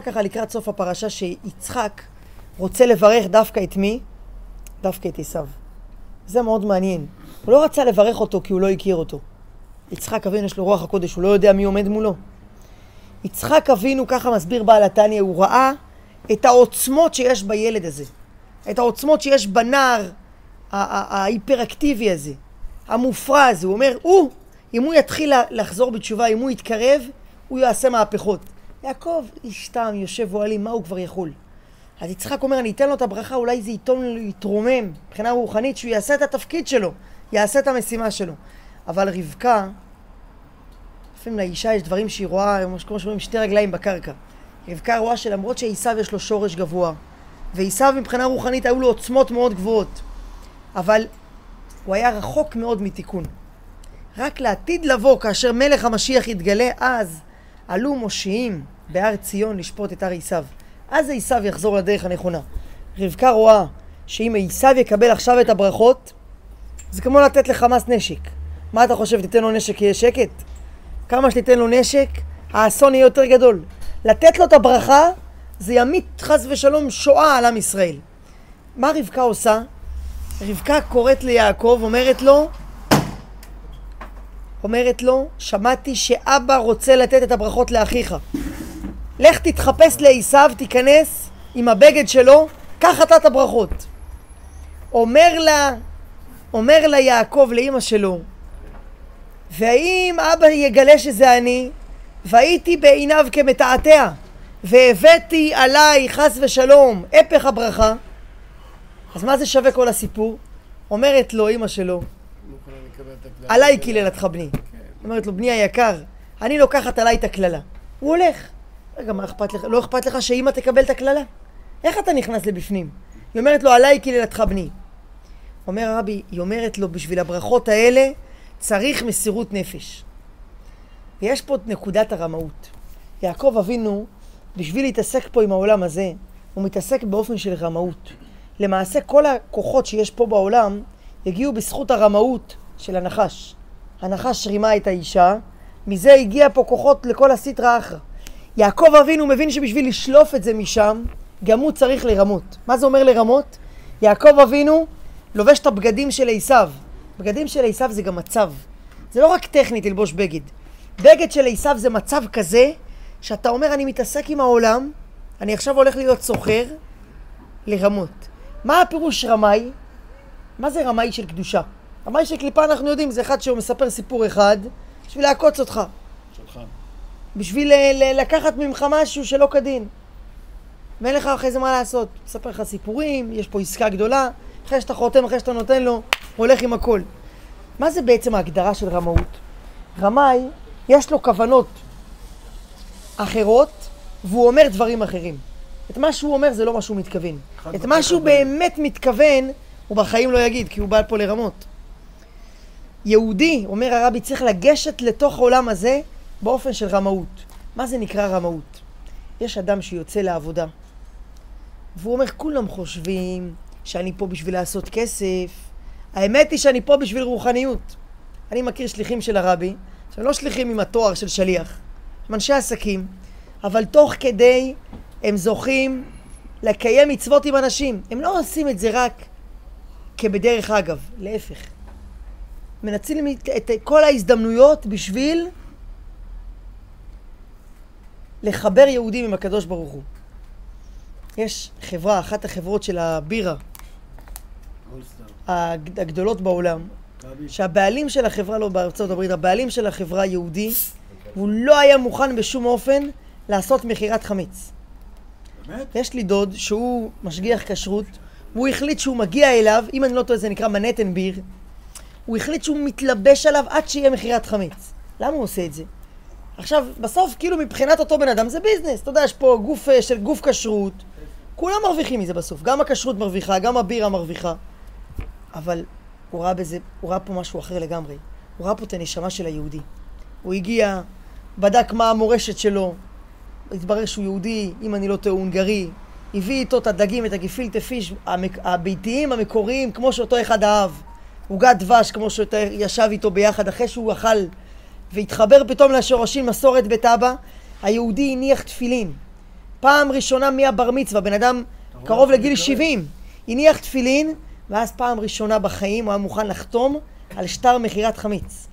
נראה ככה לקראת סוף הפרשה שיצחק רוצה לברך דווקא את מי? דווקא את עשיו. זה מאוד מעניין. הוא לא רצה לברך אותו כי הוא לא הכיר אותו. יצחק אבינו יש לו רוח הקודש, הוא לא יודע מי עומד מולו. יצחק אבינו, ככה מסביר בעל התניא, הוא ראה את העוצמות שיש בילד הזה. את העוצמות שיש בנער ההיפראקטיבי הזה, המופרע הזה. הוא אומר, הוא, אם הוא יתחיל לחזור בתשובה, אם הוא יתקרב, הוא יעשה מהפכות. יעקב איש תם, יושב אוהלים, מה הוא כבר יכול? אז יצחק אומר, אני אתן לו את הברכה, אולי זה ייתון לו להתרומם מבחינה רוחנית, שהוא יעשה את התפקיד שלו, יעשה את המשימה שלו. אבל רבקה, לפעמים לאישה יש דברים שהיא רואה, כמו שאומרים, שתי רגליים בקרקע. רבקה רואה שלמרות שעשיו יש לו שורש גבוה, ועשיו מבחינה רוחנית היו לו עוצמות מאוד גבוהות, אבל הוא היה רחוק מאוד מתיקון. רק לעתיד לבוא, כאשר מלך המשיח יתגלה, אז עלו מושיעים בהר ציון לשפוט את הר עשיו. אז עשיו יחזור לדרך הנכונה. רבקה רואה שאם עשיו יקבל עכשיו את הברכות, זה כמו לתת לחמאס נשק. מה אתה חושב, תיתן לו נשק יהיה שקט? כמה שתיתן לו נשק, האסון יהיה יותר גדול. לתת לו את הברכה, זה ימית חס ושלום שואה על עם ישראל. מה רבקה עושה? רבקה קוראת ליעקב, אומרת לו, אומרת לו, שמעתי שאבא רוצה לתת את הברכות לאחיך. לך תתחפש לעשיו, תיכנס עם הבגד שלו, קח אתה את הברכות. אומר לה, אומר לה יעקב לאימא שלו, והאם אבא יגלה שזה אני, והייתי בעיניו כמתעתע, והבאתי עליי חס ושלום הפך הברכה, אז מה זה שווה כל הסיפור? אומרת לו אימא שלו, עליי קיללתך בני. אומרת לו, בני היקר, אני לוקחת עליי את הקללה. הוא הולך. רגע, מה אכפת לך? לא אכפת לך שאימא תקבל את הקללה? איך אתה נכנס לבפנים? היא אומרת לו, עליי קללתך בני. אומר הרבי, היא אומרת לו, בשביל הברכות האלה צריך מסירות נפש. ויש פה את נקודת הרמאות. יעקב אבינו, בשביל להתעסק פה עם העולם הזה, הוא מתעסק באופן של רמאות. למעשה כל הכוחות שיש פה בעולם הגיעו בזכות הרמאות של הנחש. הנחש רימה את האישה, מזה הגיע פה כוחות לכל הסטרא אחרא. יעקב אבינו מבין שבשביל לשלוף את זה משם, גם הוא צריך לרמות. מה זה אומר לרמות? יעקב אבינו לובש את הבגדים של עשיו. בגדים של עשיו זה גם מצב. זה לא רק טכנית ללבוש בגד. בגד של עשיו זה מצב כזה, שאתה אומר, אני מתעסק עם העולם, אני עכשיו הולך להיות סוחר, לרמות. מה הפירוש רמאי? מה זה רמאי של קדושה? רמאי של קליפה אנחנו יודעים, זה אחד שהוא מספר סיפור אחד בשביל לעקוץ אותך. שלך. בשביל ל- לקחת ממך משהו שלא כדין. ואין לך אחרי זה מה לעשות. מספר לך סיפורים, יש פה עסקה גדולה, אחרי שאתה חותם, אחרי שאתה נותן לו, הוא הולך עם הכל. מה זה בעצם ההגדרה של רמאות? רמאי, יש לו כוונות אחרות, והוא אומר דברים אחרים. את מה שהוא אומר זה לא מה שהוא מתכוון. את מה שהוא באמת מתכוון, הוא בחיים לא יגיד, כי הוא בא פה לרמות. יהודי, אומר הרבי, צריך לגשת לתוך העולם הזה באופן של רמאות. מה זה נקרא רמאות? יש אדם שיוצא לעבודה, והוא אומר, כולם חושבים שאני פה בשביל לעשות כסף. האמת היא שאני פה בשביל רוחניות. אני מכיר שליחים של הרבי, שהם לא שליחים עם התואר של שליח, הם אנשי עסקים, אבל תוך כדי הם זוכים לקיים מצוות עם אנשים. הם לא עושים את זה רק כבדרך אגב, להפך. מנצלים את כל ההזדמנויות בשביל לחבר יהודים עם הקדוש ברוך הוא. יש חברה, אחת החברות של הבירה הגדולות בעולם, שהבעלים של החברה, לא בארצות הברית, הבעלים של החברה יהודי, והוא לא היה מוכן בשום אופן לעשות מכירת חמץ. באמת? יש לי דוד שהוא משגיח כשרות, והוא החליט שהוא מגיע אליו, אם אני לא טועה זה נקרא מנהטן ביר, הוא החליט שהוא מתלבש עליו עד שיהיה מכירת חמץ. למה הוא עושה את זה? עכשיו, בסוף, כאילו מבחינת אותו בן אדם זה ביזנס. אתה יודע, יש פה גוף אה, של גוף כשרות, כולם מרוויחים מזה בסוף. גם הכשרות מרוויחה, גם הבירה מרוויחה. אבל הוא ראה בזה, הוא ראה פה משהו אחר לגמרי. הוא ראה פה את הנשמה של היהודי. הוא הגיע, בדק מה המורשת שלו, התברר שהוא יהודי, אם אני לא טועה, הונגרי. הביא איתו את הדגים, את הגפילטה פיש הביתיים המקוריים, כמו שאותו אחד אהב. עוגת דבש, כמו שאתה ישב איתו ביחד, אחרי שהוא אכל והתחבר פתאום לשורשים מסורת בית אבא, היהודי הניח תפילין. פעם ראשונה מהבר מצווה, בן אדם קרוב לגיל 70, הניח תפילין, ואז פעם ראשונה בחיים הוא היה מוכן לחתום על שטר מכירת חמיץ.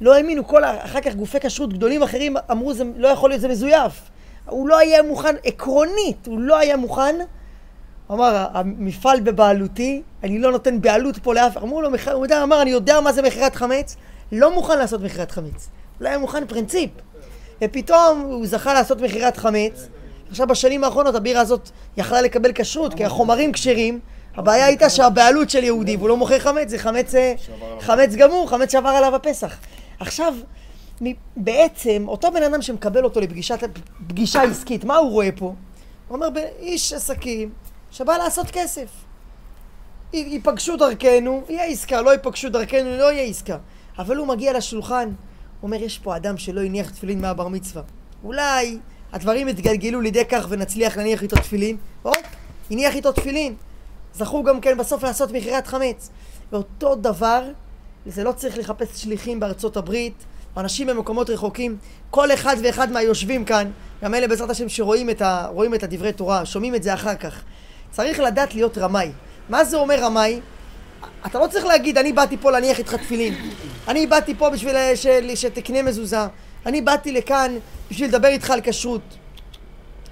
לא האמינו, כל אחר כך גופי כשרות גדולים אחרים אמרו, זה לא יכול להיות, זה מזויף. הוא לא היה מוכן, עקרונית, הוא לא היה מוכן. הוא אמר, המפעל בבעלותי, אני לא נותן בעלות פה לאף, אמרו לו, הוא יודע, אמר, אני יודע מה זה מכירת חמץ, לא מוכן לעשות מכירת חמץ. לא היה מוכן פרינציפ. ופתאום הוא זכה לעשות מכירת חמץ. עכשיו בשנים האחרונות הבירה הזאת יכלה לקבל כשרות, כי החומרים כשרים. הבעיה הייתה שהבעלות של יהודי, והוא לא מוכר חמץ, זה חמץ, אה, חמץ גמור, חמץ שעבר עליו הפסח. עכשיו, בעצם, אותו בן אדם שמקבל אותו לפגישה עסקית, מה הוא רואה פה? הוא אומר, איש עסקים שבא לעשות כסף. ייפגשו דרכנו, יהיה עסקה, לא ייפגשו דרכנו, לא יהיה עסקה. אבל הוא מגיע לשולחן, אומר, יש פה אדם שלא הניח תפילין מהבר מצווה. אולי הדברים יתגלגלו לידי כך ונצליח להניח איתו תפילין. הופ, הניח איתו תפילין. זכו גם כן בסוף לעשות מכירת חמץ. ואותו דבר, זה לא צריך לחפש שליחים בארצות הברית, אנשים במקומות רחוקים. כל אחד ואחד מהיושבים כאן, גם אלה בעזרת השם שרואים את, ה, את הדברי תורה, שומעים את זה אחר כך. צריך לדעת להיות רמאי. מה זה אומר רמאי? אתה לא צריך להגיד, אני באתי פה להניח איתך תפילין. אני באתי פה בשביל ש... שתקנה מזוזה. אני באתי לכאן בשביל לדבר איתך על כשרות.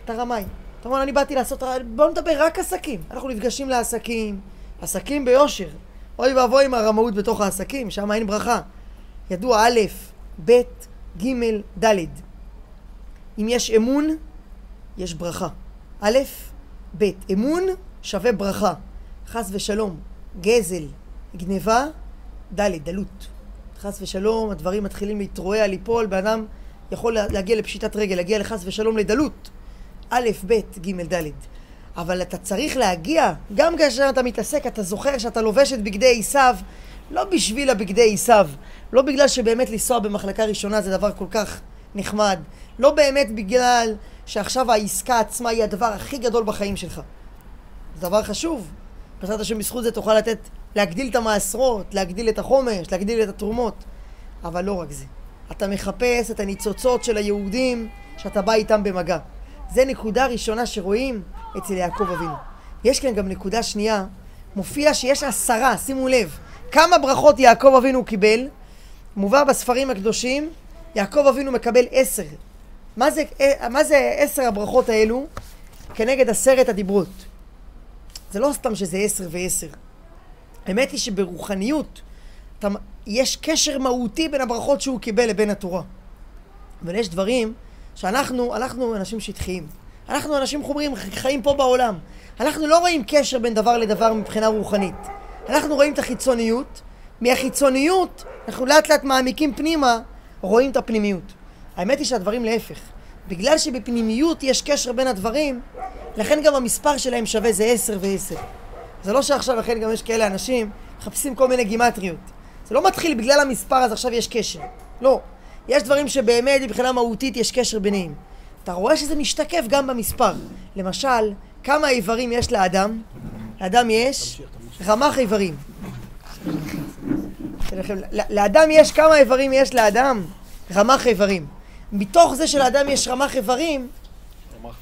אתה רמאי. אתה אומר, אני באתי לעשות... בוא נדבר רק עסקים. אנחנו נפגשים לעסקים, עסקים ביושר. אוי ואבוי עם הרמאות בתוך העסקים, שם אין ברכה. ידוע א', ב', ג', ד'. אם יש אמון, יש ברכה. א', ב', אמון שווה ברכה. חס ושלום, גזל, גניבה, ד', דלות. חס ושלום, הדברים מתחילים להתרועע, ליפול, בן אדם יכול להגיע לפשיטת רגל, להגיע לחס ושלום לדלות. א', ב', ג', ד'. אבל אתה צריך להגיע, גם כאשר אתה מתעסק, אתה זוכר שאתה לובש את בגדי עשיו, לא בשביל הבגדי עשיו, לא בגלל שבאמת לנסוע במחלקה ראשונה זה דבר כל כך נחמד, לא באמת בגלל שעכשיו העסקה עצמה היא הדבר הכי גדול בחיים שלך. זה דבר חשוב. בעזרת השם בזכות זה תוכל לתת, להגדיל את המעשרות, להגדיל את החומש, להגדיל את התרומות. אבל לא רק זה. אתה מחפש את הניצוצות של היהודים שאתה בא איתם במגע. זה נקודה ראשונה שרואים אצל יעקב אבינו. יש כאן גם נקודה שנייה, מופיע שיש עשרה, שימו לב, כמה ברכות יעקב אבינו קיבל, מובא בספרים הקדושים, יעקב אבינו מקבל עשר. מה זה, מה זה עשר הברכות האלו כנגד עשרת הדיברות? זה לא סתם שזה עשר ועשר. האמת היא שברוחניות יש קשר מהותי בין הברכות שהוא קיבל לבין התורה. אבל יש דברים שאנחנו, אנחנו אנשים שטחיים. אנחנו אנשים חומרים, חיים פה בעולם. אנחנו לא רואים קשר בין דבר לדבר מבחינה רוחנית. אנחנו רואים את החיצוניות, מהחיצוניות אנחנו לאט לאט מעמיקים פנימה, רואים את הפנימיות. האמת היא שהדברים להפך. בגלל שבפנימיות יש קשר בין הדברים, לכן גם המספר שלהם שווה זה עשר ועשר. זה לא שעכשיו לכן גם יש כאלה אנשים מחפשים כל מיני גימטריות. זה לא מתחיל בגלל המספר אז עכשיו יש קשר. לא. יש דברים שבאמת מבחינה מהותית יש קשר ביניהם. אתה רואה שזה משתקף גם במספר. למשל, כמה איברים יש לאדם? לאדם יש רמ"ח איברים. לאדם יש כמה איברים יש לאדם? רמ"ח איברים. מתוך זה שלאדם יש רמ"ח איברים,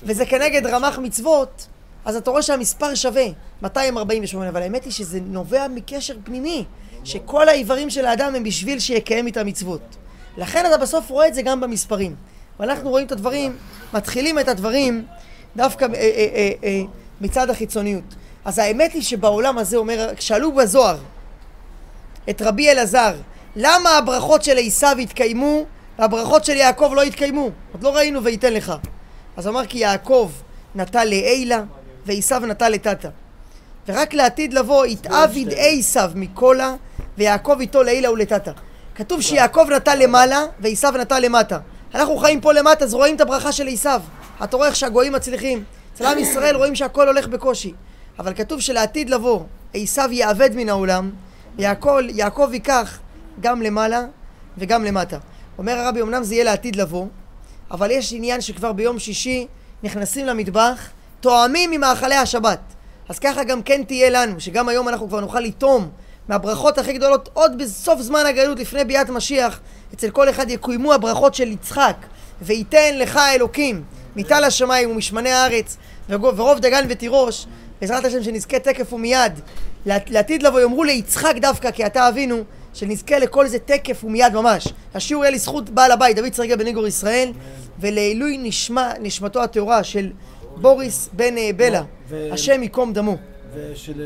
וזה כנגד רמ"ח מצוות, אז אתה רואה שהמספר שווה 248, אבל האמת היא שזה נובע מקשר פנימי, שכל האיברים של האדם הם בשביל שיקיים את המצוות. לכן אתה בסוף רואה את זה גם במספרים. ואנחנו רואים את הדברים, מתחילים את הדברים דווקא אה, אה, אה, אה, מצד החיצוניות. אז האמת היא שבעולם הזה אומר, שאלו בזוהר את רבי אלעזר, למה הברכות של עשיו התקיימו והברכות של יעקב לא התקיימו? עוד לא ראינו וייתן לך. אז אמר כי יעקב נטל לעילה ועשיו נטל לטאטה. ורק לעתיד לבוא יתעביד עשיו מקולה ויעקב איתו לעילה ולטאטה. כתוב שיעקב נטל למעלה ועשיו נטל למטה. אנחנו חיים פה למטה אז רואים את הברכה של עשיו. אתה רואה איך שהגויים מצליחים. אצל עם ישראל רואים שהכל הולך בקושי. אבל כתוב שלעתיד לבוא עשיו יאבד מן העולם ויעקב יעקב ייקח גם למעלה וגם למטה. אומר הרבי, אמנם זה יהיה לעתיד לבוא, אבל יש עניין שכבר ביום שישי נכנסים למטבח, תואמים ממאכלי השבת. אז ככה גם כן תהיה לנו, שגם היום אנחנו כבר נוכל לטום מהברכות הכי גדולות עוד בסוף זמן הגלות לפני ביאת משיח, אצל כל אחד יקוימו הברכות של יצחק, וייתן לך אלוקים מטל השמיים ומשמני הארץ ורוב דגן ותירוש בעזרת השם שנזכה תקף ומיד לעתיד לבוא יאמרו ליצחק דווקא כי אתה אבינו שנזכה לכל זה תקף ומיד ממש. השיעור יהיה לזכות בעל הבית דוד צרגה בן איגור ישראל ולעילוי נשמע נשמתו הטהורה של בוריס בן בלה. השם ייקום דמו